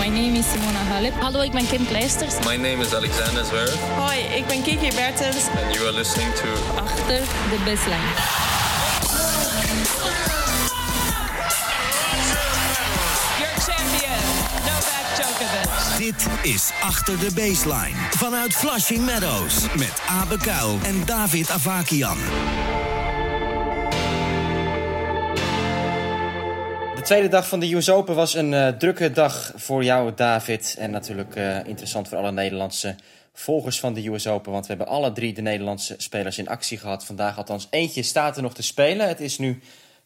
My name is Simona Halep. Hallo, ik ben Kim Kleisters. My name is Alexander Zverev. Hoi, ik ben Kiki Bertens. And you are listening to Achter de baseline. Your champion, Novak Djokovic. Dit is Achter de Baseline. Vanuit Flushing Meadows. Met Abe Kuil en David Avakian. Tweede dag van de US Open was een eh, drukke dag voor jou, David. En natuurlijk eh, interessant voor alle Nederlandse volgers van de US Open. Want we hebben alle drie de Nederlandse spelers in actie gehad. Vandaag althans eentje staat er nog te spelen. Het is nu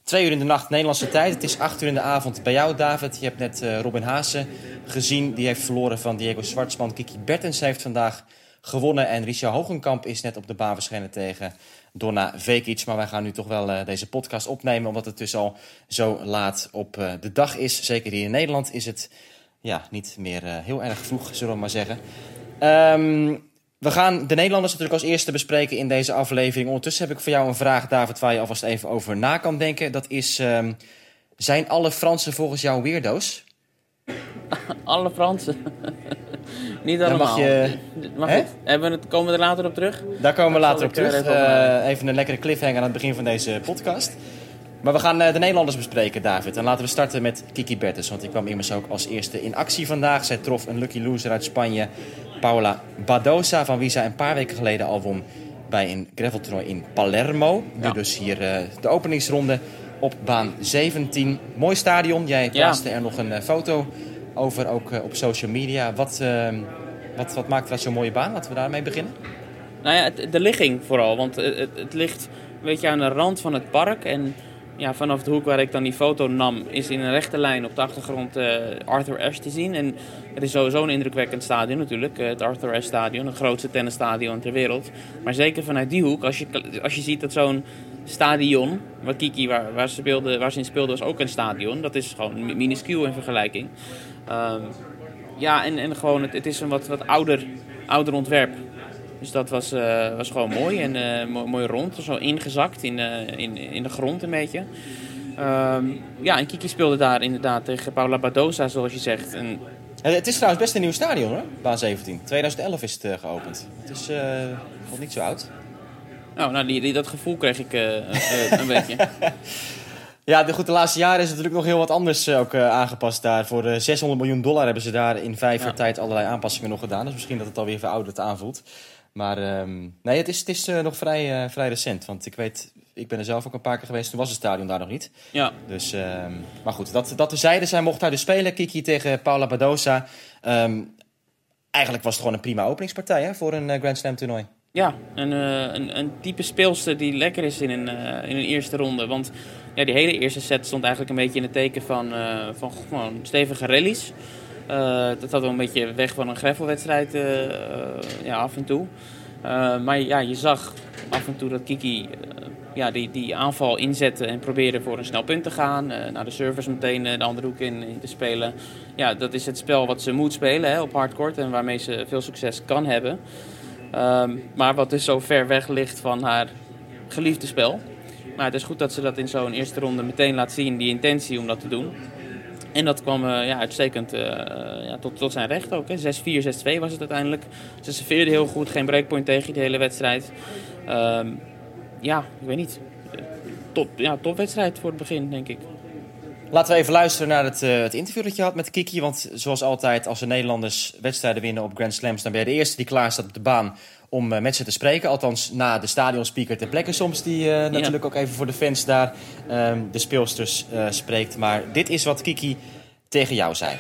twee uur in de nacht Nederlandse tijd. Het is acht uur in de avond bij jou, David. Je hebt net eh, Robin Haase gezien. Die heeft verloren van Diego Schwartzman. Kiki Bertens heeft vandaag gewonnen. En Richard Hogenkamp is net op de baan verschenen tegen Donna Vekic. Maar wij gaan nu toch wel eh, deze podcast opnemen. Omdat het dus al zo laat op eh, de dag is. Zeker hier in Nederland is het ja, niet meer eh, heel erg vroeg, zullen we maar zeggen. Ehm, we gaan de Nederlanders natuurlijk als eerste bespreken in deze aflevering. Ondertussen heb ik voor jou een vraag, David, waar je alvast even over na kan denken. Dat is, ehm, zijn alle Fransen volgens jou weirdo's? Alle Fransen. Niet Dan allemaal. mag je- Hè? hebben we het, komen we er later op terug? Daar komen we later op er terug. even. Eh, even een lekkere cliffhanger aan het begin van deze podcast. Maar we gaan eh, de Nederlanders bespreken, David. En laten we starten met Kiki Bertens. Want die kwam immers ook als eerste in actie vandaag. Zij trof een lucky loser uit Spanje, Paula Badosa... van wie zij een paar weken geleden al won bij een graveltoernooi in Palermo. Nu Ja. dus hier eh, de openingsronde op baan 17. Mooi stadion. Jij plaatste er nog een eh, foto over, ook eh, op social media. Wat, eh, wat, wat maakt dat zo'n mooie baan? Laten we daarmee beginnen. Nou ja, de ligging vooral. Want het, het, ligt een beetje aan de rand van het park. En ja, vanaf de hoek waar ik dan die foto nam, is in een rechte lijn op de achtergrond eh, Arthur Ashe te zien. En het is sowieso een indrukwekkend stadion natuurlijk. eh, het Arthur Ashe Stadion, het grootste tennisstadion ter wereld. Maar zeker vanuit die hoek, als je, als je ziet dat zo'n stadion, waar Kiki, waar, waar, ze speelde, waar ze in speelde, was ook een stadion. Dat is gewoon mi- minuscuul in vergelijking. Ehm, ja, en, en gewoon, het, het is een wat, wat ouder, ouder ontwerp. Dus dat was, eh, was gewoon mooi en eh, mo- mooi rond, zo ingezakt in, eh, in, in de grond een beetje. Ehm, ja, en Kiki speelde daar inderdaad tegen Paula Badosa, zoals je zegt. En het is trouwens best een nieuw stadion hoor, baan 17. 2011 is het geopend. Het is nog niet zo oud. nou, nou die, die- dat gevoel kreeg ik een beetje. Ja, de, goed, de laatste jaren is natuurlijk nog heel wat anders eh, ook eh, aangepast daar. Voor eh, 600 miljoen dollar hebben ze daar in vijf Ja. jaar tijd allerlei aanpassingen nog gedaan. Dus misschien dat het alweer verouderd aanvoelt. Maar ehm, nee, het is, het is eh, nog vrij, eh, vrij recent. Want ik weet, ik ben er zelf ook een paar keer geweest. Toen was het stadion daar nog niet. Ja, Dus, ehm, maar goed, dat, dat terzijde. Zij mocht daar dus spelen. Kiki tegen Paula Badosa. Ehm, eigenlijk was het gewoon een prima openingspartij hè, voor een eh, Grand Slam toernooi. Ja, een, eh, een, een type speelster die lekker is in een, eh, in een eerste ronde. Want ja, die hele eerste set stond eigenlijk een beetje in het teken van, eh, van gewoon stevige rallies. Eh, dat had wel een beetje weg van een gravelwedstrijd eh, ja, af en toe. Maar ja, je zag af en toe dat Kiki ja, die, die aanval inzette en probeerde voor een snel punt te gaan. eh, naar de service meteen de andere hoek in, in te spelen. Ja, dat is het spel wat ze moet spelen hè, op hardcourt en waarmee ze veel succes kan hebben. Ehm, maar wat dus zo ver weg ligt van haar geliefde spel. Maar het is goed dat ze dat in zo'n eerste ronde meteen laat zien, die intentie om dat te doen. En dat kwam eh, ja, uitstekend eh, ja, tot, tot zijn recht ook. hè. 6-4, 6-2 was het uiteindelijk. Ze serveerde heel goed, geen breakpoint tegen de hele wedstrijd. Ehm, ja, ik weet niet. Top, ja, voor het begin, denk ik. Laten we even luisteren naar het, eh, het interview dat je had met Kiki. Want zoals altijd, als de Nederlanders wedstrijden winnen op Grand Slams... dan ben je de eerste die klaar staat op de baan om eh, met ze te spreken. Althans, na de stadionspeaker ter plekke soms... die eh, natuurlijk ook even voor de fans daar ehm, de speelsters eh, spreekt. Maar dit is wat Kiki tegen jou zei.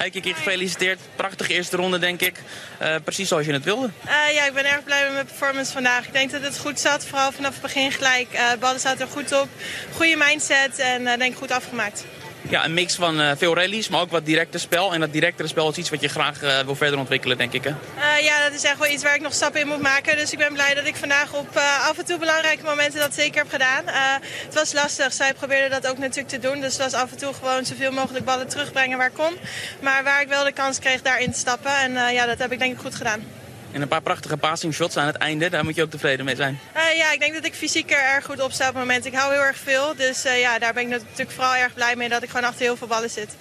Hey Kiki, gefeliciteerd. Prachtige eerste ronde, denk ik. Eh, precies zoals je het wilde. Eh, ja, ik ben erg blij met mijn performance vandaag. Ik denk dat het goed zat, vooral vanaf het begin gelijk. Eh ballen zaten er goed op, goede mindset en eh, denk ik goed afgemaakt. Ja, een mix van eh, veel rallies, maar ook wat directe spel. En dat directere spel is iets wat je graag eh, wil verder ontwikkelen, denk ik. Hè? Eh, ja, dat is echt wel iets waar ik nog stappen in moet maken. Dus ik ben blij dat ik vandaag op af en toe belangrijke momenten dat zeker heb gedaan. Het was lastig. Zij probeerde dat ook natuurlijk te doen. Dus het was af en toe gewoon zoveel mogelijk ballen terugbrengen waar kon. Maar waar ik wel de kans kreeg daarin te stappen. En ja, dat heb ik denk ik goed gedaan. En een paar prachtige passing shots aan het einde, daar moet je ook tevreden mee zijn. Eh, ja, ik denk dat ik fysiek er erg goed op sta op het moment. Ik hou heel erg veel. Dus eh, ja, daar ben ik natuurlijk vooral erg blij mee dat ik gewoon achter heel veel ballen zit.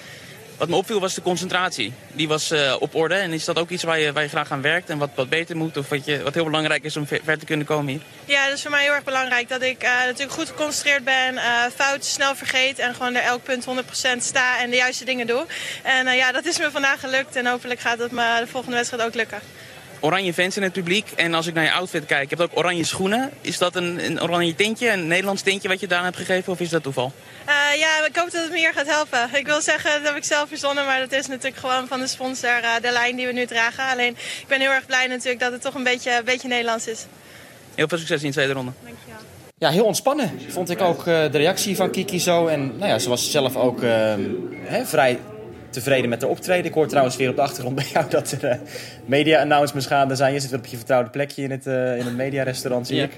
Wat me opviel was de concentratie. Die was eh, op orde. En is dat ook iets waar je, waar je graag aan werkt en wat, wat beter moet? Of wat, je, wat heel belangrijk is om ver, ver te kunnen komen hier? Ja, dat is voor mij heel erg belangrijk dat ik natuurlijk goed geconcentreerd ben, eh fouten snel vergeet en gewoon er elk punt 100% sta en de juiste dingen doe. En ja, dat is me vandaag gelukt en hopelijk gaat het me de volgende wedstrijd ook lukken. Oranje fans in het publiek. En als ik naar je outfit kijk, je hebt ook oranje schoenen. Is dat een, een oranje tintje, een Nederlands tintje wat je daar hebt gegeven? Of is dat toeval? Eh, ja, ik hoop dat het me hier gaat helpen. Ik wil zeggen, dat heb ik zelf verzonnen, maar dat is natuurlijk gewoon van de sponsor eh, de lijn die we nu dragen. Alleen, ik ben heel erg blij natuurlijk dat het toch een beetje, een beetje Nederlands is. Heel veel succes in de tweede ronde. Dankjewel. Ja, heel ontspannen vond ik ook eh, de reactie van Kiki zo. En nou ja, ze was zelf ook hè, vrij tevreden met haar optreden. Ik hoor trouwens weer op de achtergrond bij jou dat er eh, media-announcements gaande zijn. Je zit weer op je vertrouwde plekje in het, eh in het mediarestaurant, zie Ja. ik.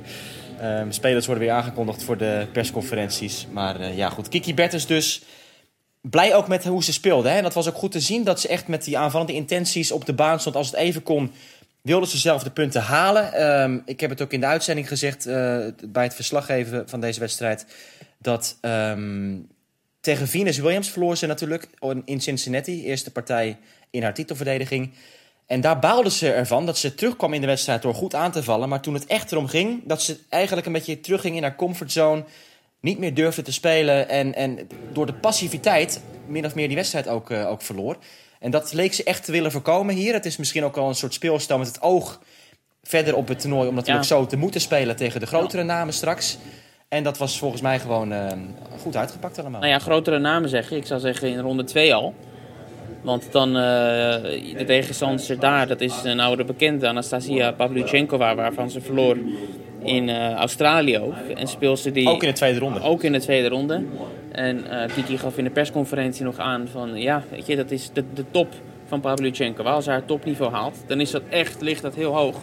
Ehm, spelers worden weer aangekondigd voor de persconferenties. Maar eh, ja, goed. Kiki Bertens dus blij ook met hoe ze speelde. Hè? En dat was ook goed te zien dat ze echt met die aanvallende intenties op de baan stond. Als het even kon, wilde ze zelf de punten halen. Ehm, ik heb het ook in de uitzending gezegd bij het verslaggeven van deze wedstrijd. Dat ehm, tegen Venus Williams verloor ze natuurlijk in Cincinnati. Eerste partij in haar titelverdediging. En daar baalde ze ervan dat ze terugkwam in de wedstrijd door goed aan te vallen. Maar toen het echt erom ging, dat ze eigenlijk een beetje terugging in haar comfortzone. Niet meer durfde te spelen. En, en door de passiviteit min of meer die wedstrijd ook, eh, ook verloor. En dat leek ze echt te willen voorkomen hier. Het is misschien ook al een soort speelstijl met het oog verder op het toernooi. Om natuurlijk Ja. zo te moeten spelen tegen de grotere namen straks. En dat was volgens mij gewoon eh, goed uitgepakt allemaal. Nou ja, grotere namen zeg je. Ik zou zeggen in ronde 2 al. Want dan eh, de tegenstander daar, dat is een oude bekende, Anastasia Pavlyuchenkova, waarvan ze verloor in eh, Australië ook. En speelde die Ook in de tweede ronde. ook in de tweede ronde. En Kiki gaf in de persconferentie nog aan van ja, weet je, dat is de, de top van Pavlyuchenkova. Als ze haar topniveau haalt, dan is dat echt, ligt dat heel hoog.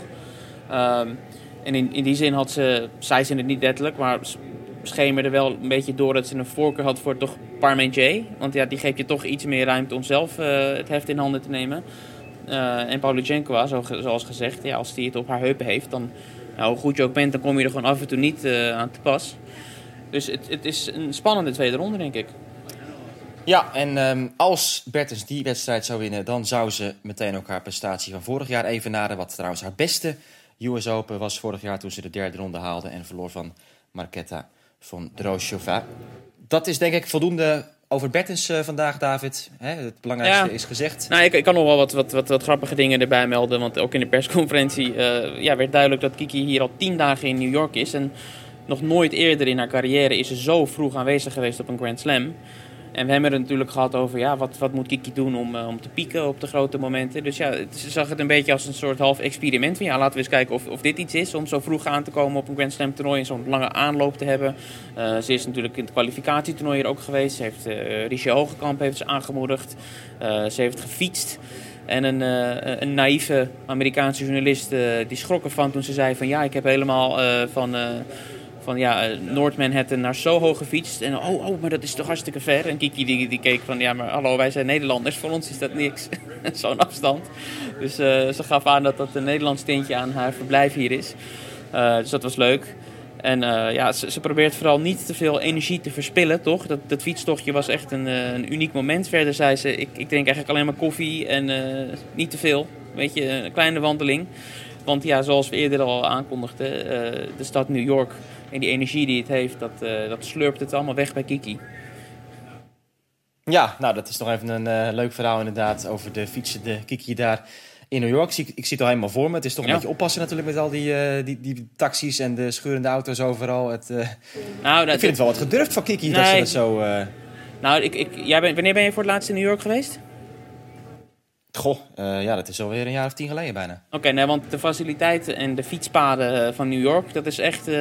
Ehm, en in, die zin had ze, zei ze het niet letterlijk, maar schemerde wel een beetje door dat ze een voorkeur had voor toch Parmentier. Want ja, die geeft je toch iets meer ruimte om zelf eh, het heft in handen te nemen. Eh, en Pavlyuchenkova, zo, zoals gezegd, ja, als die het op haar heupen heeft, dan nou, hoe goed je ook bent, dan kom je er gewoon af en toe niet eh, aan te pas. Dus het, het is een spannende tweede ronde, denk ik. Ja, en ehm, als Bertens die wedstrijd zou winnen, dan zou ze meteen ook haar prestatie van vorig jaar evenaren. Wat trouwens haar beste US Open was vorig jaar toen ze de derde ronde haalde en verloor van Marketa van Droshova. Dat is denk ik voldoende over Bertens eh, vandaag, David. Hè, het belangrijkste Ja. is gezegd. Nou, ik, ik kan nog wel wat, wat, wat, wat grappige dingen erbij melden. Want ook in de persconferentie eh, ja, werd duidelijk dat Kiki hier al tien dagen in New York is. En nog nooit eerder in haar carrière is ze zo vroeg aanwezig geweest op een Grand Slam. En we hebben het natuurlijk gehad over ja, wat, wat moet Kiki doen om, eh, om te pieken op de grote momenten. Dus ja, ze zag het een beetje als een soort half experiment. Ja, laten we eens kijken of, of dit iets is om zo vroeg aan te komen op een Grand Slam toernooi en zo'n lange aanloop te hebben. Eh, ze is natuurlijk in het kwalificatietoernooi hier ook geweest. Ze heeft eh Richie Hogekamp heeft ze aangemoedigd. Ze heeft gefietst. En een, eh, een naïeve Amerikaanse journalist die schrok ervan toen ze zei van ja, ik heb helemaal van, van ja, eh, Noord Manhattan naar Soho gefietst. En oh, oh, maar dat is toch hartstikke ver. En Kiki die, die keek van ja, maar hallo, wij zijn Nederlanders, voor ons is dat niks. Zo'n afstand. Dus eh, ze gaf aan dat dat een Nederlands tintje aan haar verblijf hier is. Eh, dus dat was leuk. En ja, ze, probeert vooral niet te veel energie te verspillen, toch? Dat, dat fietstochtje was echt een, een uniek moment. Verder zei ze, ik, ik drink eigenlijk alleen maar koffie en niet te veel. Weet je, een kleine wandeling. Want ja, zoals we eerder al aankondigden, de stad New York en die energie die het heeft, dat, eh, dat slurpt het allemaal weg bij Kiki. Ja, nou dat is nog even een eh, leuk verhaal inderdaad over de fietsende Kiki daar in New York. Ik zie, ik zie het al helemaal voor me. Het is toch een Ja. beetje oppassen natuurlijk met al die, eh, die, die taxis en de scheurende auto's overal. Het, eh, Nou, ik dat, vind het wel wat gedurfd van Kiki dat ze dat zo... nou ik, ik, jij bent, wanneer ben je voor het laatst in New York geweest? Goh, eh, ja, dat is alweer een jaar of tien geleden bijna. Oké, nee, want de faciliteiten en de fietspaden van New York, dat is echt eh,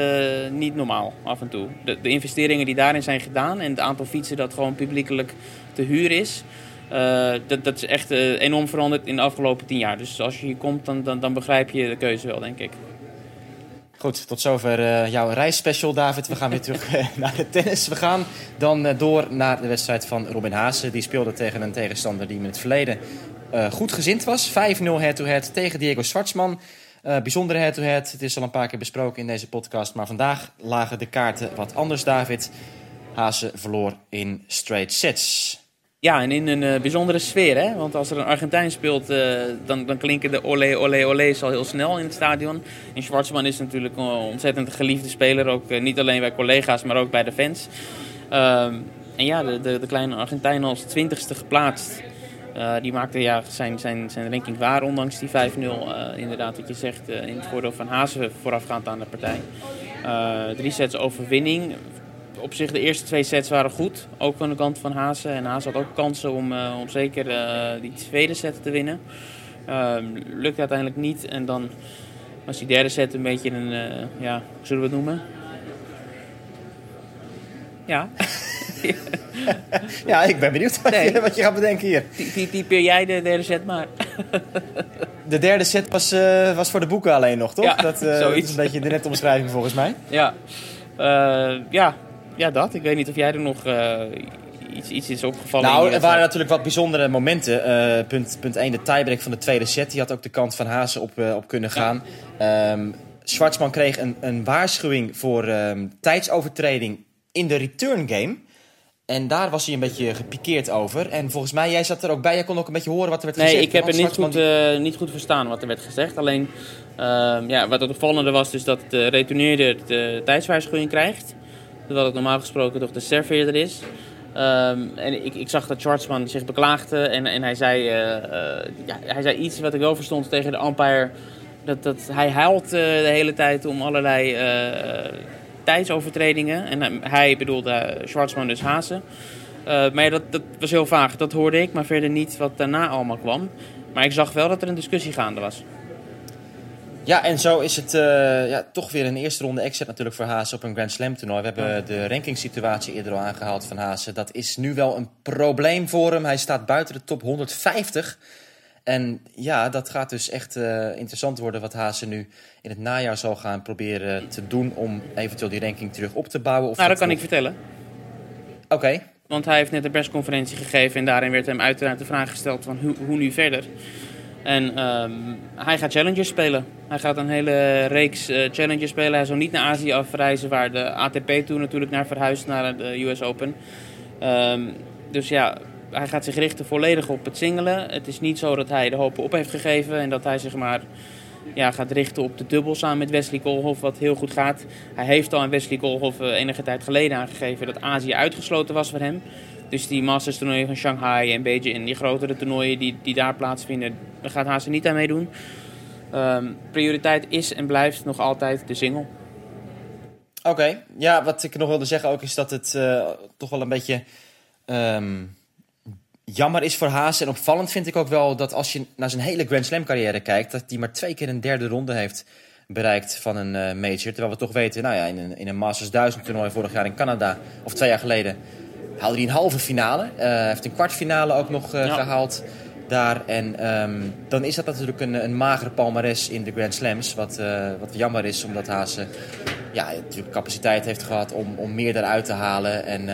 niet normaal af en toe. De, de investeringen die daarin zijn gedaan en het aantal fietsen dat gewoon publiekelijk te huur is, eh, dat, dat is echt enorm veranderd in de afgelopen tien jaar. Dus als je hier komt, dan, dan, dan begrijp je de keuze wel, denk ik. Goed, tot zover eh, jouw reisspecial, David. We gaan weer terug naar de tennis. We gaan dan door naar de wedstrijd van Robin Haase. Die speelde tegen een tegenstander die in het verleden eh, goed gezind was. 5-0 head-to-head tegen Diego Schwartzman. Eh, bijzondere head-to-head. Het is al een paar keer besproken in deze podcast. Maar vandaag lagen de kaarten wat anders, David. Haase verloor in straight sets. Ja, en in een eh, bijzondere sfeer, hè? Want als er een Argentijn speelt, dan, dan klinken de olé, olé, olés al heel snel in het stadion. En Schwarzman is natuurlijk een ontzettend geliefde speler, ook niet alleen bij collega's, maar ook bij de fans. Ehm, en ja, de, de, de kleine Argentijn als twintigste geplaatst. Eh, die maakte ja, zijn, zijn, zijn ranking waar, ondanks die 5-0. eh, inderdaad, wat je zegt, eh, in het voordeel van Hazen voorafgaand aan de partij. Drie sets overwinning. Op zich, de eerste twee sets waren goed. Ook van de kant van Hazen. En Hazen had ook kansen om, om zeker die tweede set te winnen. Ehm lukte uiteindelijk niet. En dan was die derde set een beetje een, ja, hoe zullen we het noemen? Ja, Ja, ik ben benieuwd wat, Nee. je, wat je gaat bedenken hier. Ty- ty- typeer jij de derde set maar. De derde set was, eh, was voor de boeken alleen nog, toch? Ja, dat, eh, dat is een beetje de nette omschrijving volgens mij. Ja, Eh, ja. ja, dat. Ik weet niet of jij er nog iets, iets is opgevallen. Nou, er waren natuurlijk wat bijzondere momenten. Punt, punt 1, de tiebreak van de tweede set. Die had ook de kant van Hazen op, op kunnen gaan. Ehm Schwarzman kreeg een, een waarschuwing voor ehm, tijdsovertreding in de return game. En daar was hij een beetje gepikeerd over. En volgens mij, jij zat er ook bij. Jij kon ook een beetje horen wat er werd Nee, gezegd. ik heb het niet goed, eh, niet goed verstaan wat er werd gezegd. Alleen, ehm, ja, wat het opvallende was dus dat de retourneerder de tijdswaarschuwing krijgt. Terwijl het normaal gesproken toch de serveerder is. Ehm, en ik, ik zag dat Schwarzman zich beklaagde en, en hij, zei, eh, eh, ja, hij zei iets wat ik wel verstond tegen de umpire. Dat, dat hij huilt de hele tijd om allerlei tijdsovertredingen. En eh, hij bedoelde eh, Schwarzman dus Hazen. Eh, maar dat, dat was heel vaag, dat hoorde ik, maar verder niet wat daarna allemaal kwam. Maar ik zag wel dat er een discussie gaande was. Ja, en zo is het ja, toch weer een eerste ronde exit natuurlijk voor Hazen op een Grand Slam toernooi. We hebben de rankingssituatie eerder al aangehaald van Hazen. Dat is nu wel een probleem voor hem. Hij staat buiten de top 150. En ja, dat gaat dus echt eh, interessant worden wat Hazen nu in het najaar zal gaan proberen te doen om eventueel die ranking terug op te bouwen. Of Nou, dat kan ik vertellen. Oké, Want hij heeft net een persconferentie gegeven en daarin werd hem uiteraard de vraag gesteld van hoe, hoe nu verder. En ehm, hij gaat Challengers spelen. Hij gaat een hele reeks eh, Challengers spelen. Hij zal niet naar Azië afreizen, waar de ATP toen natuurlijk naar verhuist, naar de US Open. Ehm, dus ja, hij gaat zich richten volledig op het singelen. Het is niet zo dat hij de hoop op heeft gegeven en dat hij zich maar ja, gaat richten op de dubbel samen met Wesley Koolhof, wat heel goed gaat. Hij heeft al aan Wesley Koolhof eh, enige tijd geleden aangegeven dat Azië uitgesloten was voor hem. Dus die Masters toernooien van Shanghai en Beijing, die grotere toernooien die, die daar plaatsvinden, daar gaat Haase niet aan meedoen. Ehm, prioriteit is en blijft nog altijd de single. Oké, ja, wat ik nog wilde zeggen ook is dat het eh, toch wel een beetje ehm, jammer is voor Haas. En opvallend vind ik ook wel dat als je naar zijn hele Grand Slam carrière kijkt, dat hij maar twee keer een derde ronde heeft bereikt van een eh, major. Terwijl we toch weten, nou ja, in een, in een Masters 1000 toernooi vorig jaar in Canada, of twee jaar geleden, haalde hij een halve finale. Hij heeft een kwartfinale ook nog eh, Ja. gehaald daar. En ehm, dan is dat natuurlijk een, een magere palmares in de Grand Slams. Wat, wat jammer is, omdat Haas ja, natuurlijk capaciteit heeft gehad om, om meer eruit te halen. En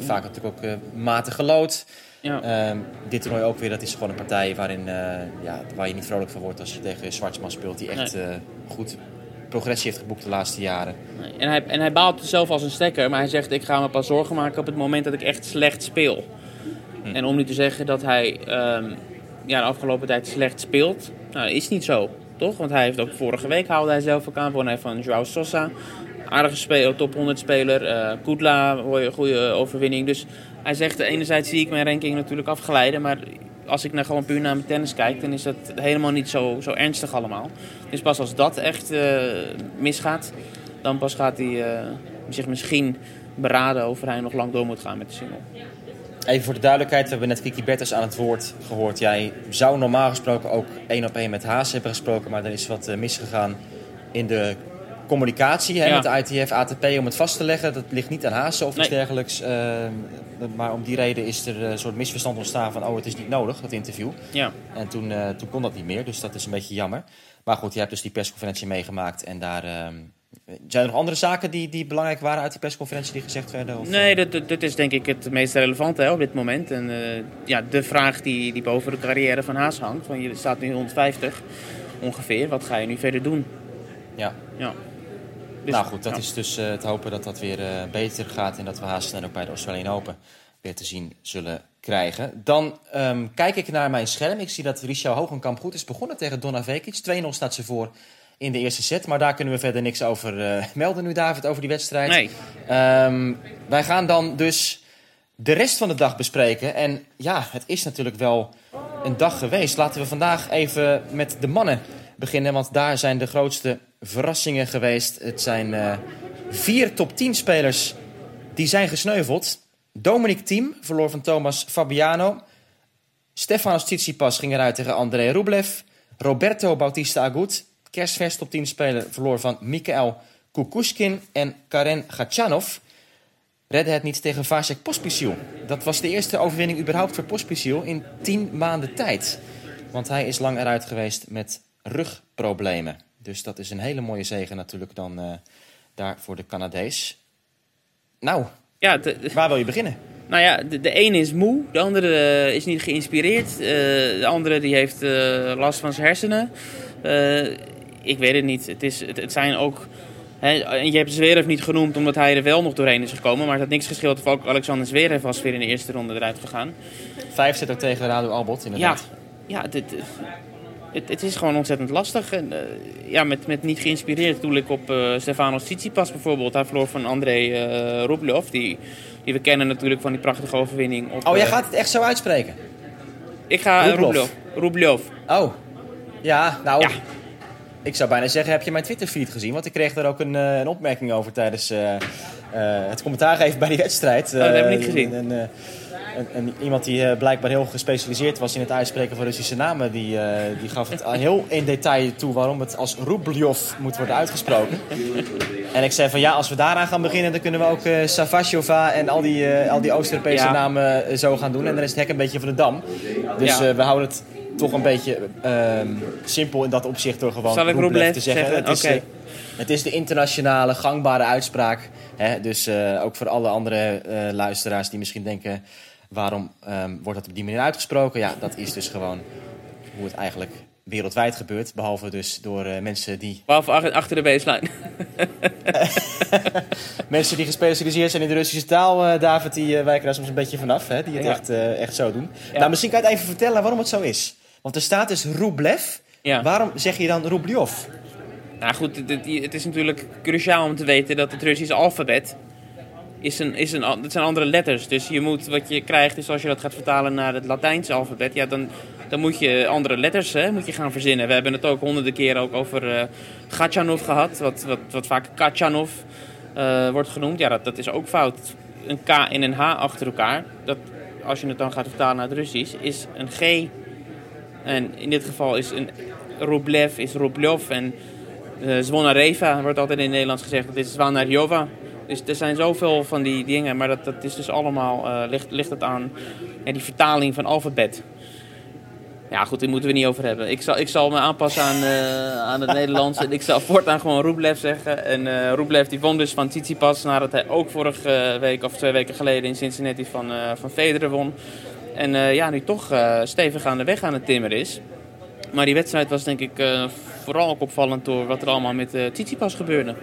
vaak natuurlijk ook matig gelood. Ja. Ehm, dit toernooi ook weer, dat is gewoon een partij waarin, eh, ja, waar je niet vrolijk van wordt als je tegen Zwartsman speelt. Die echt eh, goed progressie heeft geboekt de laatste jaren. Nee, En hij, en hij baalt zelf als een stekker, maar hij zegt: Ik ga me pas zorgen maken op het moment dat ik echt slecht speel. En om nu te zeggen dat hij ehm, ja, de afgelopen tijd slecht speelt, nou, dat is niet zo, toch? Want hij heeft ook vorige week haalde hij zelf ook aan, won hij van Joao Sosa. Aardige speler, top 100 speler. eh Kudla, goede, overwinning. Dus hij zegt, enerzijds zie ik mijn ranking natuurlijk afglijden, maar als ik naar gewoon puur naar mijn tennis kijk, dan is dat helemaal niet zo, zo ernstig allemaal. Dus pas als dat echt eh, misgaat, dan pas gaat hij eh, zich misschien beraden of hij nog lang door moet gaan met de single. Even voor de duidelijkheid, we hebben net Kiki Bertens aan het woord gehoord. Jij zou normaal gesproken ook één op één met Haas hebben gesproken, maar er is wat misgegaan in de communicatie hè, met de ITF, ATP om het vast te leggen. Dat ligt niet aan Haas of iets dergelijks. eh, maar om die reden is er een soort misverstand ontstaan van oh, het is niet nodig, dat interview. Ja. En toen, eh, toen kon dat niet meer, dus dat is een beetje jammer. Maar goed, je hebt dus die persconferentie meegemaakt en daar... ehm, zijn er nog andere zaken die, die belangrijk waren uit die persconferentie die gezegd werden? Of, Nee, dat, dat, dat is denk ik het meest relevante hè, op dit moment. En eh, ja, de vraag die, die boven de carrière van Haas hangt. Van, je staat nu 150 ongeveer. Wat ga je nu verder doen? Ja. Ja. Dus, nou goed, dat ja. is dus eh, te hopen dat dat weer eh, beter gaat en dat we haast snel ook bij de Australian Open weer te zien zullen krijgen. Dan ehm, kijk ik naar mijn scherm. Ik zie dat Richard Hogenkamp goed is begonnen tegen Donna Vekic. 2-0 staat ze voor in de eerste set. Maar daar kunnen we verder niks over eh, melden nu, David, over die wedstrijd. Nee. Ehm, wij gaan dan dus de rest van de dag bespreken. En ja, het is natuurlijk wel een dag geweest. Laten we vandaag even met de mannen beginnen. Want daar zijn de grootste verrassingen geweest. Het zijn eh, vier top 10 spelers die zijn gesneuveld. Dominic Thiem verloor van Thomas Fabiano. Stefanos Tsitsipas ging eruit tegen André Rublev. Roberto Bautista Agut, kerstvers top 10 speler, verloor van Mikael Kukushkin. En Karen Gatchanov redde het niet tegen Vasek Pospisil. Dat was de eerste overwinning überhaupt voor Pospisil in 10 maanden tijd. Want hij is lang eruit geweest met rugproblemen. Dus dat is een hele mooie zegen natuurlijk dan eh, daar voor de Canadees. Nou, Ja, de- waar wil je beginnen? nou ja, de, de ene is moe, de andere eh, is niet geïnspireerd. eh, de andere die heeft last van zijn hersenen. Ik weet het niet. Het, is, het, het zijn ook... Hè, en je hebt Zverev niet genoemd omdat hij er wel nog doorheen is gekomen. Maar het had niks gescheeld of ook Alexander Zverev was weer in de eerste ronde eruit gegaan. Vijf zit ook tegen Radu Albot, Ja, inderdaad. ja dit, het, het is gewoon ontzettend lastig. En, eh, ja, met, met niet geïnspireerd doe ik op eh Stefanos Tsitsipas bijvoorbeeld. Hij verloor van André eh Rublev, die, die we kennen natuurlijk van die prachtige overwinning. Op, Oh, jij gaat het echt zo uitspreken? Ik ga Rublev. Rublev. Oh, ja, nou, Ja. ik zou bijna zeggen, heb je mijn Twitter-feed gezien? Want ik kreeg daar ook een, een opmerking over tijdens het commentaar geven bij die wedstrijd. Oh, dat heb ik niet gezien. Een, een- een- iemand die eh, blijkbaar heel gespecialiseerd was in het uitspreken van Russische namen, die, eh, die gaf het heel in detail toe waarom het als Rublev moet worden uitgesproken. En ik zei van ja, als we daaraan gaan beginnen, dan kunnen we ook eh Savashova en al die, al die Oost-Europese Ja. namen zo gaan doen. En dan is het hek een beetje van de dam. Dus Ja. we houden het toch een beetje ehm, simpel in dat opzicht door gewoon Zal ik Rublev Rublev te zeggen. zeggen? Het, is, het is de internationale gangbare uitspraak. Hè? Dus ook voor alle andere luisteraars die misschien denken... waarom ehm, wordt dat op die manier uitgesproken? Ja, dat is dus gewoon hoe het eigenlijk wereldwijd gebeurt. Behalve dus door eh, mensen die Behalve ach- achter de baseline. Mensen die gespecialiseerd zijn in de Russische taal, eh, David, die eh, wijken daar soms een beetje vanaf. Hè? Die het Ja. echt, echt zo doen. Nou, misschien kan je het even vertellen waarom het zo is. Want er staat dus Rublev. Ja. Waarom zeg je dan Rublev? Nou goed, het, het- het is natuurlijk cruciaal om te weten dat het Russische alfabet is een, is een, zijn andere letters. Dus je moet, wat je krijgt is als je dat gaat vertalen naar het Latijnse alfabet, ja, dan, dan moet je andere letters hè, moet je gaan verzinnen. We hebben het ook honderden keren ook over eh Gatchanov gehad, wat, wat, wat vaak Kachanov eh, wordt genoemd. Ja, dat, dat is ook fout. Een K en een H achter elkaar, dat, als je het dan gaat vertalen naar het Russisch, is een G. En in dit geval is een Rublev, is Rublev en eh Zvonareva wordt altijd in het Nederlands gezegd. Dat is Zvanarjova. Dus er zijn zoveel van die dingen. Maar dat, dat is dus allemaal, eh, ligt, ligt het aan die vertaling van alfabet. Ja goed, daar moeten we niet over hebben. Ik zal, ik zal me aanpassen aan, eh, aan het Nederlands. En ik zal voortaan gewoon Rublev zeggen. En Rublev die won dus van Tsitsipas. Nadat hij ook vorige week of twee weken geleden in Cincinnati van, eh van Federer won. En ja, nu toch stevig aan de weg aan het timmeren is. Maar die wedstrijd was denk ik vooral ook opvallend door wat er allemaal met uh, Tsitsipas gebeurde.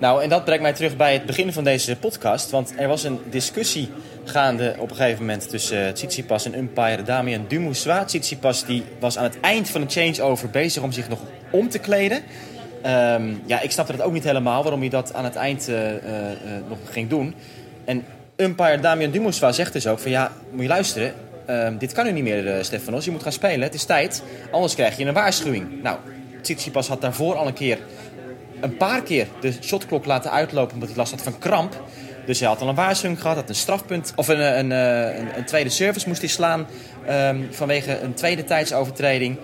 Nou, en dat brengt mij terug bij het begin van deze podcast. Want er was een discussie gaande op een gegeven moment tussen uh, Tsitsipas en umpire Damian Dumoussois. Tsitsipas die was aan het eind van de changeover bezig om zich nog om te kleden. Um, ja, ik snapte dat ook niet helemaal, waarom hij dat aan het eind uh, uh, nog ging doen. En umpire Damian Dumoussois zegt dus ook van ja, moet je luisteren. Um, dit kan nu niet meer, Stefanos. Je moet gaan spelen. Het is tijd. Anders krijg je een waarschuwing. Nou, Tsitsipas had daarvoor al een keer, een paar keer de shotklok laten uitlopen omdat hij last had van kramp. Dus hij had al een waarschuwing gehad, had een strafpunt, of een, een, een, een tweede service moest hij slaan um, vanwege een tweede tijdsovertreding.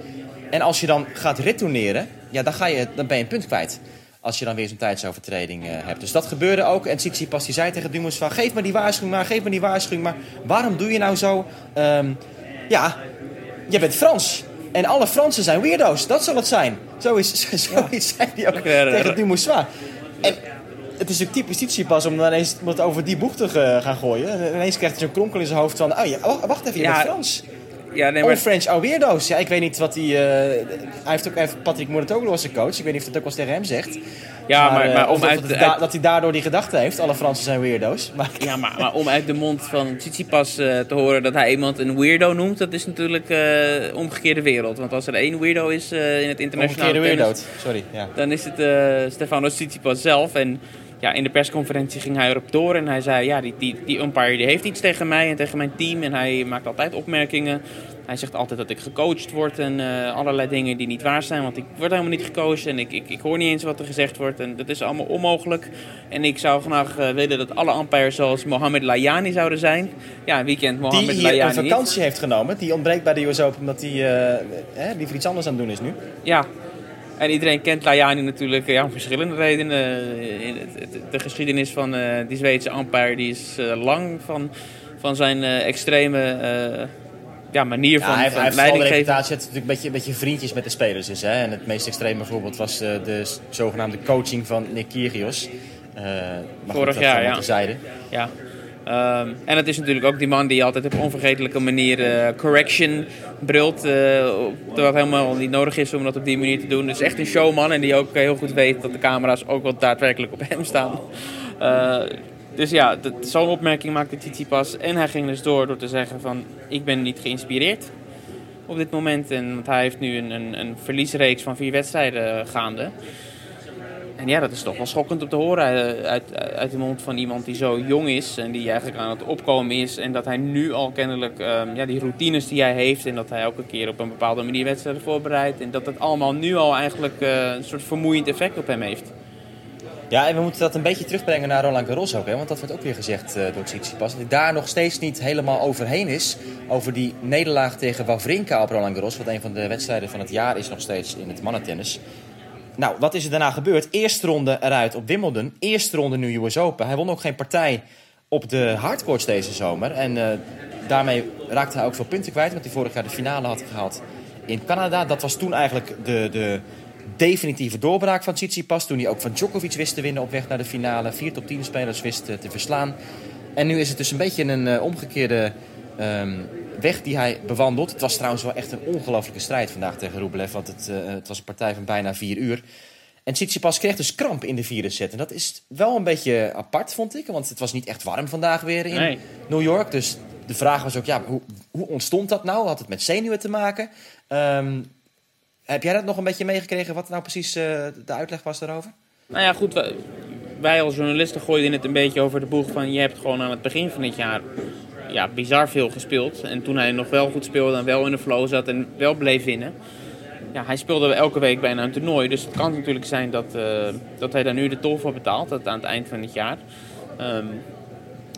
En als je dan gaat retourneren, ja, dan, ga je, dan ben je een punt kwijt. Als je dan weer zo'n tijdsovertreding uh, hebt. Dus dat gebeurde ook. En Tsitsipas die zei tegen Dumas van... geef me die waarschuwing maar, geef me die waarschuwing maar. Waarom doe je nou zo? Um, ja, je bent Frans. En alle Fransen zijn weirdo's. Dat zal het zijn. Zo is, zo ja. zei hij ook ja, tegen Dumoussois. En het is ook typisch Tsitsipas om dan ineens om het over die boeg te gaan gooien. En ineens krijgt hij zo'n kronkel in zijn hoofd van... Oh ja, wacht even, je bent Frans. Ja, nee, maar, French are weirdo's. Ja, ik weet niet wat hij... eh, hij heeft ook even Patrick Mouratoglou als zijn coach. Ik weet niet of dat ook wel eens tegen hem zegt. Ja, maar, eh, maar, of om dat, uit, het uit- da- dat hij daardoor die gedachte heeft. Alle Fransen zijn weirdo's. Maar Ja, maar, maar om uit de mond van Tsitsipas eh, te horen dat hij iemand een weirdo noemt, dat is natuurlijk eh omgekeerde wereld. Want als er één weirdo is eh, in het internationale omgekeerde tennis, weirdo. Sorry, ja. dan is het eh Stefano Tsitsipas zelf. En ja, in de persconferentie ging hij erop door en hij zei, ja, die, die, die umpire die heeft iets tegen mij en tegen mijn team. En hij maakt altijd opmerkingen. Hij zegt altijd dat ik gecoacht word en eh, allerlei dingen die niet waar zijn. Want ik word helemaal niet gecoacht en ik, ik, ik hoor niet eens wat er gezegd wordt. En dat is allemaal onmogelijk. En ik zou graag eh, willen dat alle umpires zoals Mohamed Layani zouden zijn. Ja, wie kent Die Mohamed hier Layani een vakantie heeft genomen. Die ontbreekt bij de US Open omdat hij eh, hè, liever iets anders aan het doen is nu. Ja. En iedereen kent Layani natuurlijk ja, om verschillende redenen. Eh, De geschiedenis van eh, die Zweedse umpire die is eh, lang van, van zijn eh, extreme eh, ja, manier Ja, van, hij heeft, van hij leiding geven. reputatie dat natuurlijk een beetje, een beetje vriendjes met de spelers is. Hè? En het meest extreme voorbeeld was eh, de zogenaamde coaching van Nick Kyrgios. Eh, Vorig jaar, ja. terzijde. Ja. Ehm, en het is natuurlijk ook die man die altijd op onvergetelijke manier eh, correction brult. terwijl het helemaal niet nodig is om dat op die manier te doen. Is echt een showman en die ook heel goed weet dat de camera's ook wel daadwerkelijk op hem staan. Dus ja, dat- zo'n opmerking maakte Tsitsipas. En hij ging dus door door te zeggen van ik ben niet geïnspireerd op dit moment. En, want hij heeft nu een, een, een verliesreeks van vier wedstrijden gaande. En ja, dat is toch wel schokkend om te horen uit, uit, uit de mond van iemand die zo jong is en die eigenlijk aan het opkomen is. En dat hij nu al kennelijk ehm, ja, die routines die hij heeft en dat hij elke keer op een bepaalde manier wedstrijden voorbereidt. En dat het allemaal nu al eigenlijk eh, een soort vermoeiend effect op hem heeft. Ja, en we moeten dat een beetje terugbrengen naar Roland Garros ook. Hè? Want dat wordt ook weer gezegd eh, door Tsitsipas. Dat hij daar nog steeds niet helemaal overheen is. Over die nederlaag tegen Wawrinka op Roland Garros. Wat een van de wedstrijden van het jaar is nog steeds in het mannentennis. Nou, wat is er daarna gebeurd? Eerste ronde eruit op Wimbledon. Eerste ronde nu US Open. Hij won ook geen partij op de hardcourts deze zomer. En eh, daarmee raakte hij ook veel punten kwijt. Want hij vorig jaar de finale had gehaald in Canada. Dat was toen eigenlijk de, de definitieve doorbraak van Tsitsipas. Toen hij ook van Djokovic wist te winnen op weg naar de finale. Vier top 10 spelers wist eh, te verslaan. En nu is het dus een beetje een eh, omgekeerde ehm, weg die hij bewandelt. Het was trouwens wel echt een ongelofelijke strijd vandaag tegen Rublev. Want het, eh, het was een partij van bijna vier uur. En Tsitsipas kreeg dus kramp in de vierde set. En dat is wel een beetje apart, vond ik. Want het was niet echt warm vandaag weer in Nee. New York. Dus de vraag was ook, ja, hoe, hoe ontstond dat nou? Had het met zenuwen te maken? Ehm, heb jij dat nog een beetje meegekregen? Wat nou precies eh, de uitleg was daarover? Nou ja, goed. wij- als journalisten gooiden het een beetje over de boeg van je hebt gewoon aan het begin van dit jaar ja, bizar veel gespeeld. En toen hij nog wel goed speelde en wel in de flow zat en wel bleef winnen. Ja, hij speelde elke week bijna een toernooi. Dus het kan natuurlijk zijn dat, eh, dat hij daar nu de tol voor betaalt dat aan het eind van het jaar. Ehm,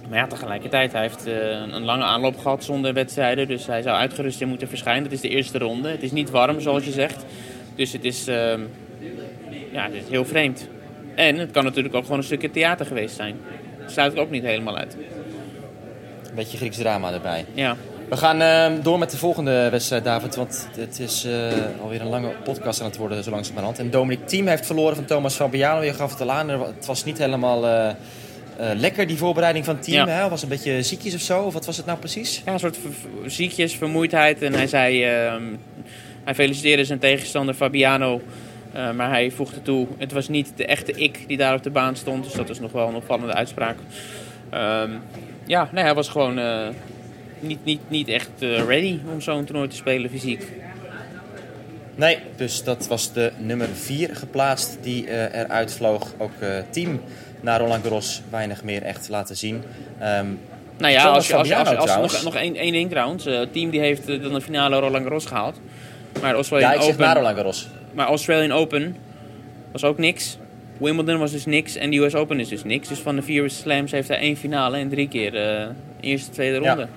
maar ja, tegelijkertijd, hij heeft eh, een, lange aanloop gehad zonder wedstrijden. Dus hij zou uitgerust in moeten verschijnen. Dat is de eerste ronde. Het is niet warm, zoals je zegt. Dus het is, ehm, ja, het is heel vreemd. En het kan natuurlijk ook gewoon een stukje theater geweest zijn. Dat sluit ik ook niet helemaal uit. Een beetje Grieks drama erbij. Ja, We gaan ehm, door met de volgende wedstrijd, David. Want het is eh, alweer een lange podcast aan het worden, zo langzamerhand. En Dominic Thiem heeft verloren van Thomas Fabiano. Je gaf het al aan, het was niet helemaal eh, lekker, die voorbereiding van Thiem. Ja. Hè? Was een beetje ziekjes of zo? Of wat was het nou precies? ja een soort ver- ziekjes, vermoeidheid. En hij zei, ehm, hij feliciteerde zijn tegenstander Fabiano. eh, maar hij voegde toe, het was niet de echte ik die daar op de baan stond. Dus dat is nog wel een opvallende uitspraak. Ehm, ja, nee, hij was gewoon eh, niet, niet, niet echt ready om zo'n toernooi te spelen fysiek. Nee, dus dat was de nummer 4 geplaatst die eruit vloog. Ook Team naar Roland Garros weinig meer echt laten zien. Ehm, Nou ja, als, je- als, je- als, je- als, Fabiano nog, nog één, één ding trouwens. Eh, Het team die heeft eh, dan de finale Roland Garros gehaald. Maar Australian, ja, ik zeg Open, Roland Garros. maar Australian Open was ook niks. Wimbledon was dus niks en de US Open is dus niks. Dus van de vier slams heeft hij één finale en drie keer eh eerste, tweede Ja. ronde.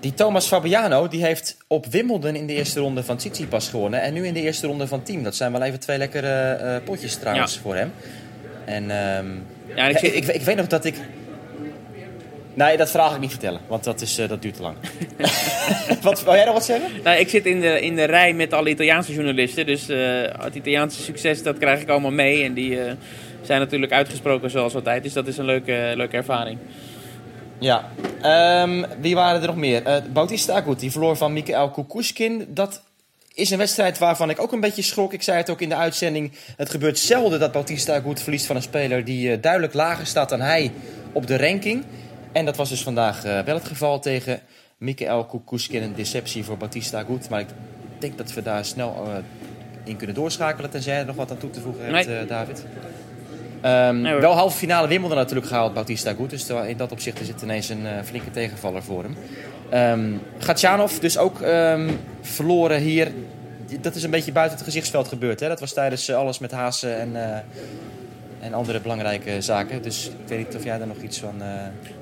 Die Thomas Fabiano die heeft op Wimbledon in de eerste ronde van Tsitsipas gewonnen. En nu in de eerste ronde van Team. Dat zijn wel even twee lekkere potjes trouwens Ja. voor hem. En ehm, Ja, en ik ik, ik, ik weet nog dat ik... Nee, dat vraag ik niet vertellen, want dat, is, eh, dat duurt te lang. wat, wil jij nog wat zeggen? nou, ik zit in de, in de rij met alle Italiaanse journalisten. Dus eh, het Italiaanse succes, dat krijg ik allemaal mee. En die eh, zijn natuurlijk uitgesproken zoals altijd. Dus dat is een leuke, leuke ervaring. Ja. Ehm, wie waren er nog meer? Eh Bautista Agut, die verloor van Mikael Kukushkin. Dat is een wedstrijd waarvan ik ook een beetje schrok. Ik zei het ook in de uitzending. Het gebeurt zelden dat Bautista Agut verliest van een speler die eh, duidelijk lager staat dan hij op de ranking. En dat was dus vandaag eh, wel het geval tegen Mikael Kukushkin. Een deceptie voor Bautista Agut. Maar ik denk dat we daar snel eh, in kunnen doorschakelen. Tenzij je er nog wat aan toe te voegen hebt, Nee. David. Ehm, Nee, wel halve finale Wimbledon natuurlijk gehaald, Bautista Agut. Dus in dat opzicht is het ineens een eh, flinke tegenvaller voor hem. Ehm Gatjanov dus ook ehm, verloren hier. Dat is een beetje buiten het gezichtsveld gebeurd. Hè? Dat was tijdens eh, alles met Hazen en, eh, en andere belangrijke zaken. Dus ik weet niet of jij daar nog iets van...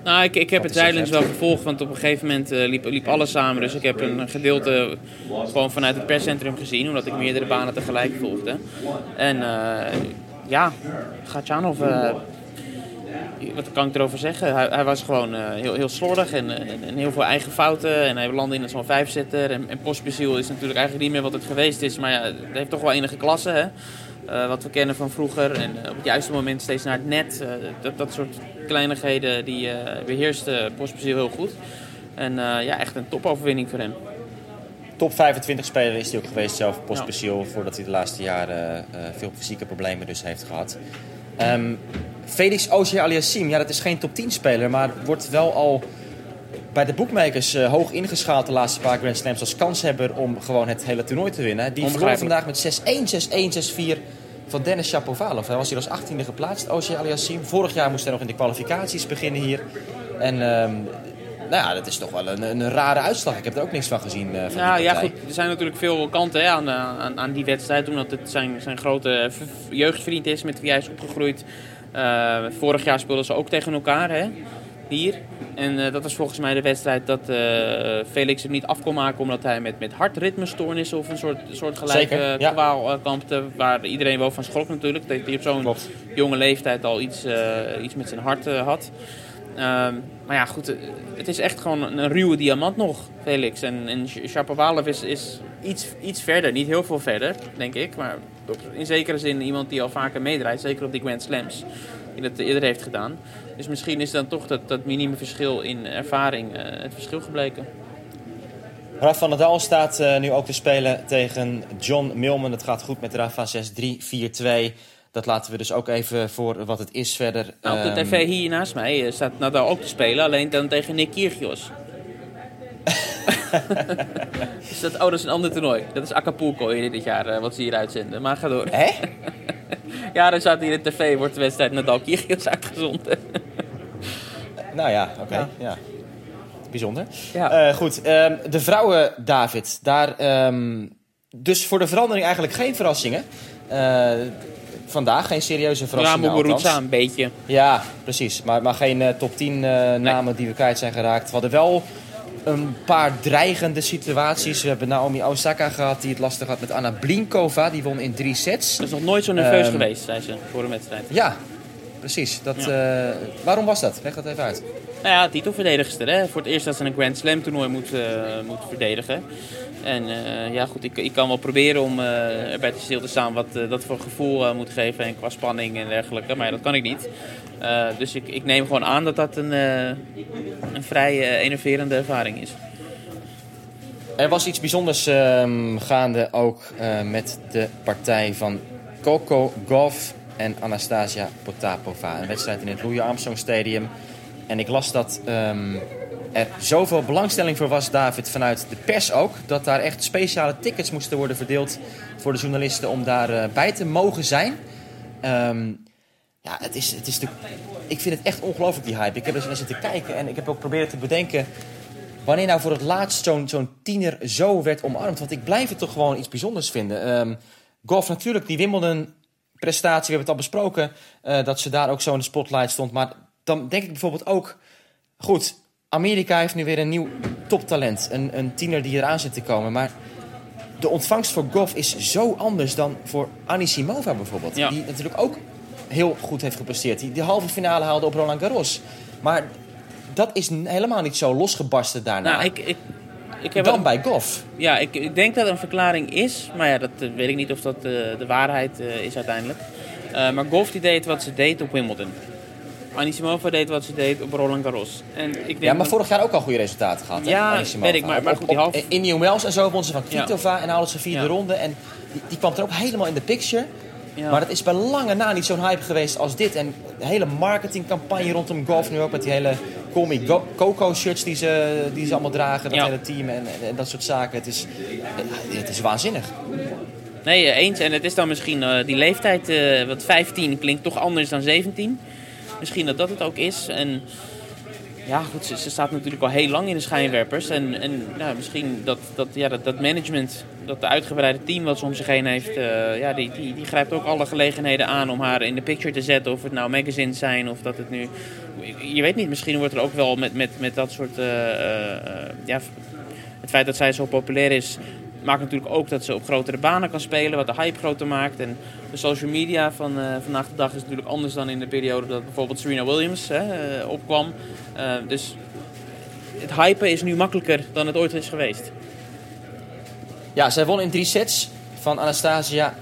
Nou, ik, ik heb het Zeilen's wel gevolgd, want op een gegeven moment liep, liep alles samen. Dus ik heb een gedeelte gewoon vanuit het perscentrum gezien, omdat ik meerdere banen tegelijk volgde. En ja, Gatjanov, eh wat kan ik erover zeggen? Hij, hij was gewoon eh, heel, heel slordig en, en, heel veel eigen fouten. En hij landde in zo'n vijfzitter. En, en Pospisil is natuurlijk eigenlijk niet meer wat het geweest is, maar ja, het heeft toch wel enige klasse, hè? Eh, wat we kennen van vroeger. En op het juiste moment steeds naar het net. Dat, dat soort kleinigheden die uh, Pospisil heel goed. En ja, echt een topoverwinning voor hem. Top 25 speler is hij ook geweest zelf, Pospisil. Voordat hij de laatste jaren eh, veel fysieke problemen dus heeft gehad. Ehm, Felix Auger-Aliassime, ja dat is geen top 10 speler. Maar wordt wel al bij de boekmakers eh, hoog ingeschaald de laatste paar Grand Slams als kanshebber om gewoon het hele toernooi te winnen. Die verloor vandaag met 6-1, 6-1, 6-4 van Dennis Shapovalov. Hij was hier als 18e geplaatst, Auger Aliassime. Vorig jaar moest hij nog in de kwalificaties beginnen hier. En ehm, nou ja, dat is toch wel een, een rare uitslag. Ik heb er ook niks van gezien. eh, van Nou ja, partij. goed. Er zijn natuurlijk veel kanten hè, aan, eh, aan, aan die wedstrijd. Omdat het zijn, zijn grote jeugdvriend is met wie hij is opgegroeid. Eh, vorig jaar speelden ze ook tegen elkaar hè, hier. En dat was volgens mij de wedstrijd dat Felix hem niet af kon maken. Omdat hij met, met hartritmestoornissen of een soort, soort gelijke ja. kwaal kampte. Waar iedereen wel van schrok natuurlijk. Dat hij op zo'n jonge leeftijd al iets, iets met zijn hart had. Ehm, maar ja, goed, eh, het is echt gewoon een, ruwe diamant nog, Felix. En, en Sh- Shapovalov is, is iets, iets verder, niet heel veel verder, denk ik. Maar in zekere zin iemand die al vaker meedraait, zeker op die Grand Slams. Die dat eerder heeft gedaan. Dus misschien is dan toch dat, dat minimumverschil in ervaring eh, het verschil gebleken. Raf van Nadal staat eh, nu ook te spelen tegen John Milman. Het gaat goed met Rafa 6-3, 4-2. Dat laten we dus ook even voor wat het is verder. Nou, op de Ehm, tv hier naast mij eh, staat Nadal ook te spelen, alleen dan tegen Nick Kyrgios. dus dat, oh, dat is een ander toernooi. Dat is Acapulco dit jaar, eh, wat ze hier uitzenden. Maar ga door. Hè? Ja, dan staat hier in de tv, wordt de wedstrijd Nadal Kyrgios uitgezonden. Nou ja, oké. Ja. Ja. Bijzonder. Ja. Eh, goed, ehm, de vrouwen, David. Daar, ehm, dus voor de verandering eigenlijk geen verrassingen. Vandaag geen serieuze Ja, verrassingen Muguruza een beetje. Ja, precies. Maar, maar geen eh, top 10 eh, namen die we kwijt zijn geraakt. We hadden wel een paar dreigende situaties. We hebben Naomi Osaka gehad die het lastig had met Anna Blinkova. Die won in drie sets. Dat is nog nooit zo nerveus Ehm, geweest, zei ze, voor een wedstrijd. Ja, precies. Dat, eh, waarom was dat? Leg dat even uit. Nou ja, titelverdedigster, hè. Voor het eerst dat ze een Grand Slam toernooi moet, moet verdedigen. En eh, ja, goed, ik, ik kan wel proberen om eh, erbij te stil te staan wat eh, dat voor gevoel moet geven. En qua spanning en dergelijke. Maar dat kan ik niet. Dus ik, ik neem gewoon aan dat dat een, een vrij enerverende ervaring is. Er was iets bijzonders ehm, gaande ook met de partij van Coco Gauff en Anastasia Potapova. Een wedstrijd in het Louis Armstrong Stadium. En ik las dat ehm, er zoveel belangstelling voor was, David, vanuit de pers ook. Dat daar echt speciale tickets moesten worden verdeeld voor de journalisten om daarbij bij te mogen zijn. Ehm, ja, het is, het is de, ik vind het echt ongelooflijk, die hype. Ik heb er naar zitten kijken en ik heb ook proberen te bedenken... wanneer nou voor het laatst zo'n zo'n tiener zo werd omarmd. Want ik blijf het toch gewoon iets bijzonders vinden. Ehm golf natuurlijk, die Wimbledon-prestatie, we hebben het al besproken... eh, dat ze daar ook zo in de spotlight stond. Maar dan denk ik bijvoorbeeld ook... Goed, Amerika heeft nu weer een nieuw toptalent. Een, een tiener die eraan zit te komen. Maar de ontvangst voor golf is zo anders dan voor Anisimova bijvoorbeeld. Ja. Die natuurlijk ook heel goed heeft gepresteerd. Die de halve finale haalde op Roland Garros. Maar dat is helemaal niet zo losgebarsten daarna. Nou, ik, ik, ik heb dan bij golf. Ja, ik, ik denk dat het een verklaring is. Maar ja, dat eh, weet ik niet of dat eh, de waarheid eh, is uiteindelijk. Maar Golf die deed wat ze deed op Wimbledon. Anisimova deed wat ze deed op Roland Garros. En ik denk Ja, maar vorig jaar ook al goede resultaten gehad. Ja, Anisimova. weet ik, maar- maar Op- goed, die half- op- Indian Wells en zo won ze van. Kvitova en haalde ze vierde ronde. En die, die kwam er ook helemaal in de picture. Ja. Maar dat is bij lange na niet zo'n hype geweest als dit. En de hele marketingcampagne rondom golf nu ook met die hele Go- Coco shirts die ze, die ze allemaal dragen. Dat Ja. hele team en, dat soort zaken. Het is, het is waanzinnig. Nee, eh, eens. En het is dan misschien eh, die leeftijd, eh wat 15 klinkt toch anders dan 17. Misschien dat dat het ook is. En ja, goed, ze, staat natuurlijk al heel lang in de schijnwerpers. En, en misschien dat, dat, ja, dat, management, dat de uitgebreide team wat ze om zich heen heeft, eh, ja, die, die, die grijpt ook alle gelegenheden aan om haar in de picture te zetten. Of het nou magazines zijn of dat het nu. Je weet niet, misschien wordt er ook wel met, met, met dat soort. eh, ja, het feit dat zij zo populair is, maakt natuurlijk ook dat ze op grotere banen kan spelen, wat de hype groter maakt. En de social media van eh, vandaag de dag is natuurlijk anders dan in de periode dat bijvoorbeeld Serena Williams hè, eh, opkwam. Eh, dus het hypen is nu makkelijker dan het ooit is geweest. Ja, zij won in drie sets van Anastasia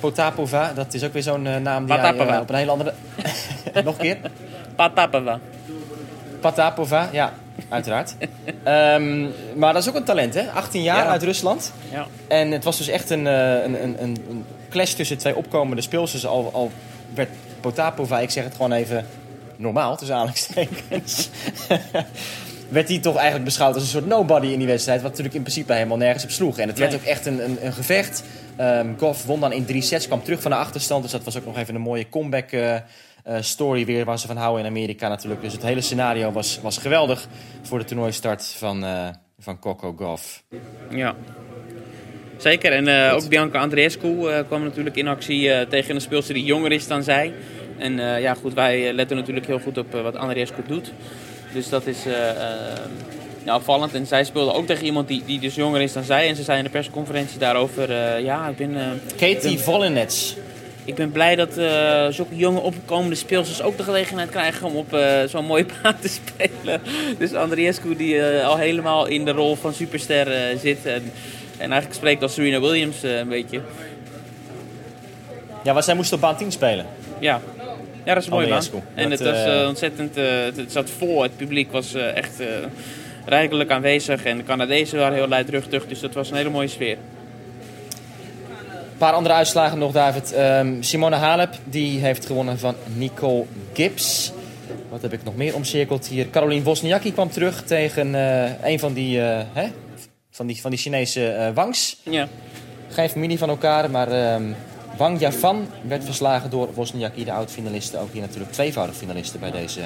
Potapova. Dat is ook weer zo'n naam die jij, op een hele andere... Nog een keer? Patapava. Patapova, ja, uiteraard. Ehm, maar dat is ook een talent, hè? 18 jaar Ja. uit Rusland. Ja. En het was dus echt een, eh, een, een, een, een clash tussen twee opkomende speelsters. Al, al werd Potapova, ik zeg het gewoon even normaal, tussen aanhalingstekens. werd hij toch eigenlijk beschouwd als een soort nobody in die wedstrijd. Wat natuurlijk in principe helemaal nergens op sloeg. En het werd ook echt een, een, een gevecht. Ehm Goff won dan in drie sets, kwam terug van de achterstand. Dus dat was ook nog even een mooie comeback eh, story weer waar ze van houden in Amerika natuurlijk. Dus het hele scenario was, was geweldig voor de toernooistart van, eh van Coco Goff. Ja. Zeker, en eh, ook Bianca Andreescu eh, kwam natuurlijk in actie eh, tegen een speelster die jonger is dan zij. En eh, ja, goed, wij eh, letten natuurlijk heel goed op eh, wat Andreescu doet. Dus dat is eh, eh, ja, opvallend. En zij speelde ook tegen iemand die, die dus jonger is dan zij. En ze zei in de persconferentie daarover, eh, ja, ik ben... eh, Katie Volinets. Ik ben blij dat eh, zulke jonge opkomende speelsters ook de gelegenheid krijgen om op eh, zo'n mooie baan te spelen. Dus Andriescu die eh, al helemaal in de rol van superster zit. En, en eigenlijk spreekt als Serena Williams een beetje. Ja, want zij moest op baan 10 spelen. Ja. ja, dat is een mooie baan. En het was ontzettend, het, het zat vol. Het publiek was echt rijkelijk aanwezig. En de Canadezen waren heel luidruchtig. Dus dat was een hele mooie sfeer. Een paar andere uitslagen nog, David. Ehm, Simone Halep die heeft gewonnen van Nicole Gibbs. Wat heb ik nog meer omcirkeld hier? Caroline Wozniacki kwam terug tegen eh, een van die, eh, hè? Van die, van die Chinese eh, Wangs. Ja. Geen familie van elkaar, maar ehm, Wang Javan werd verslagen door Wozniacki, de oud-finaliste. Ook hier natuurlijk tweevoudig finaliste bij deze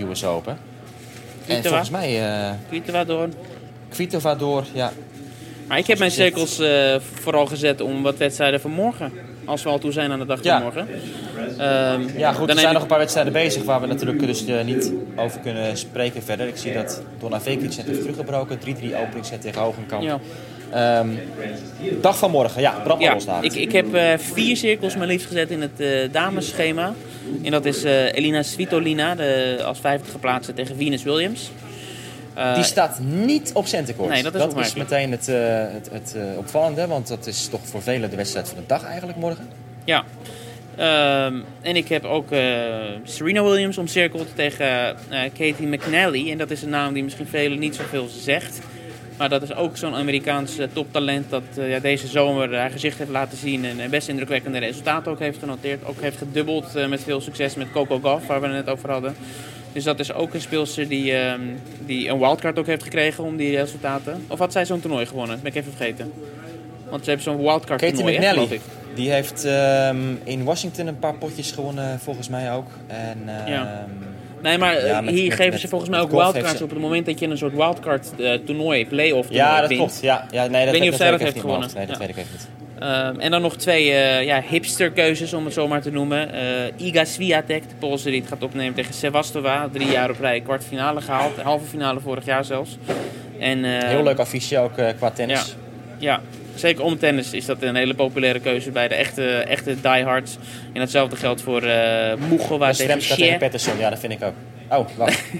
US Open. En volgens mij Kvitova door. Kvitova door, ja. Maar ik heb mijn cirkels eh, vooral gezet om wat wedstrijden van morgen. Als we al toe zijn aan de dag Ja. van morgen. Ehm, Ja, goed, dan er zijn nog een paar wedstrijden bezig waar we natuurlijk dus eh, niet over kunnen spreken verder. Ik zie dat Donna Vekic net heeft teruggebroken. 3-3 openingsset tegen Hogenkamp. Ja. Ehm, dag van morgen, ja, brand Ja, ik, ik heb eh, vier cirkels maar liefst gezet in het eh damesschema. En dat is Elina Svitolina, de, als vijfde geplaatste tegen Venus Williams. Eh, Die staat niet op centenkoord. Nee, dat is meteen het, eh, het, het eh, opvallende, want dat is toch voor velen de wedstrijd van de dag eigenlijk morgen. Ja. Ehm, en ik heb ook Serena Williams omcirkeld tegen Katie McNally. En dat is een naam die misschien velen niet zoveel zegt. Maar dat is ook zo'n Amerikaans toptalent dat ja, deze zomer haar gezicht heeft laten zien. En best indrukwekkende resultaten ook heeft genoteerd. Ook heeft gedubbeld met veel succes met Coco Gauff, waar we het net over hadden. Dus dat is ook een speelster die, ehm, die een wildcard ook heeft gekregen om die resultaten. Of had zij zo'n toernooi gewonnen? Dat ben ik even vergeten. Want ze hebben zo'n wildcard Katie toernooi, McNally, ik. die heeft ehm, in Washington een paar potjes gewonnen, volgens mij ook. En, ehm, Ja. Nee, maar eh, Ja, met- hier met- geven met- ze volgens mij ook heeft wildcards ze- op het moment dat je een soort wildcard eh, toernooi, play-off toernooi ja, dat wint. klopt. Ja, ja, nee, dat, weet niet of zij dat ik heeft gewonnen. Nee, dat Ja. weet ik even niet. Ehm, en dan nog twee eh, ja, hipsterkeuzes, om het zo maar te noemen. Eh, Iga Swiatek, de Poolse die het gaat opnemen tegen Sevastova. Drie jaar op rij kwartfinale gehaald. Halve finale vorig jaar zelfs. En, eh, Heel leuk affiche ook eh, qua tennis. Ja, ja, zeker om tennis is dat een hele populaire keuze bij de echte, echte diehards. En hetzelfde geldt voor eh Mugowa tegen tegen. Patterson, ja, dat vind ik ook. Oh, wacht.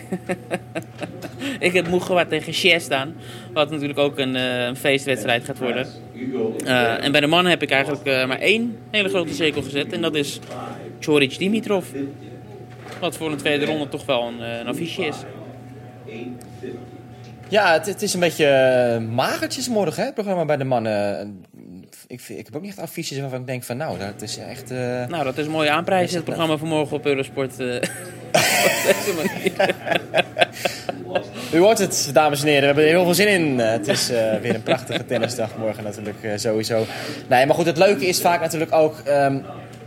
Ik heb Mugowa tegen Cher staan. Wat natuurlijk ook een, een feestwedstrijd gaat worden. Eh, en bij de mannen heb ik eigenlijk eh, maar één hele grote cirkel gezet. En dat is Choric Dimitrov. Wat voor een tweede ronde toch wel een, eh, een affiche is. Ja, het, is een beetje magertjes morgen, hè, het programma bij de mannen. Ik, ik heb ook niet echt affiches waarvan ik denk van, nou, dat is echt... eh, Nou, dat is een mooie aanprijs, het programma van morgen op Eurosport. eh. U hoort het, dames en heren. We hebben er heel veel zin in. Eh, het is weer een prachtige tennisdag morgen natuurlijk sowieso. Nee, maar goed, het leuke is vaak natuurlijk ook... ehm,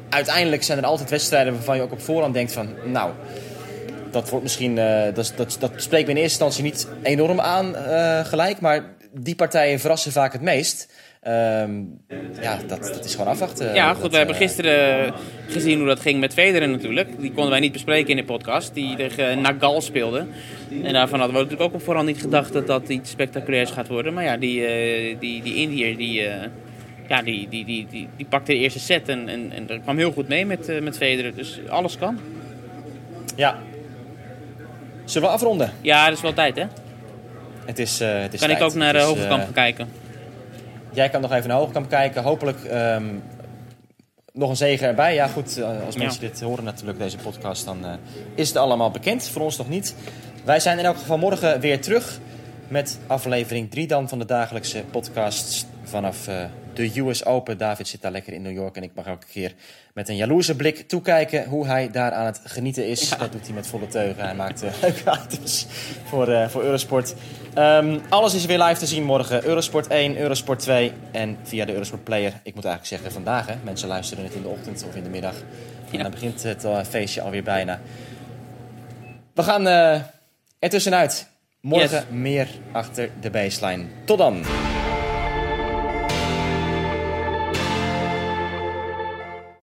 uiteindelijk zijn er altijd wedstrijden waarvan je ook op voorhand denkt van... Nou, dat wordt misschien... eh, dat, dat, dat spreekt me in eerste instantie niet enorm aan gelijk. Maar die partijen verrassen vaak het meest. Ehm, ja, dat, dat is gewoon afwachten. Ja, Dat, goed, we hebben eh, gisteren gezien hoe dat ging met Federer natuurlijk. Die konden wij niet bespreken in de podcast, die tegen Nagal speelde. En daarvan hadden we natuurlijk ook op voorhand niet gedacht dat dat iets spectaculairs gaat worden. Maar ja, die, eh, die, die Indiër, die, eh, ja, die, die, die, die, die pakte de eerste set en, en, en dat kwam heel goed mee met, eh, met Federer. Dus alles kan. Ja. Zullen we afronden? Ja, dat is wel tijd hè. Het is, eh het is Kan ik ook naar de Hogekamp eh, gaan kijken. Jij kan nog even naar Hoogkamp kijken. Hopelijk ehm, nog een zegen erbij. Ja, goed, eh, als Ja. mensen dit horen natuurlijk, deze podcast, dan eh, is het allemaal bekend. Voor ons nog niet. Wij zijn in elk geval morgen weer terug met aflevering 3 dan van de dagelijkse podcasts vanaf eh, de US Open. David zit daar lekker in New York en ik mag elke keer met een jaloerse blik toekijken hoe hij daar aan het genieten is. Dat doet hij met volle teugen. Hij maakt eh, leuke items voor, eh, voor Eurosport. Ehm, alles is weer live te zien morgen. Eurosport 1, Eurosport 2 en via de Eurosport Player. Ik moet eigenlijk zeggen vandaag. Hè. Mensen luisteren het in de ochtend of in de middag. En dan begint het eh, feestje alweer bijna. We gaan eh er tussenuit. Morgen Yes. meer achter de baseline. Tot dan.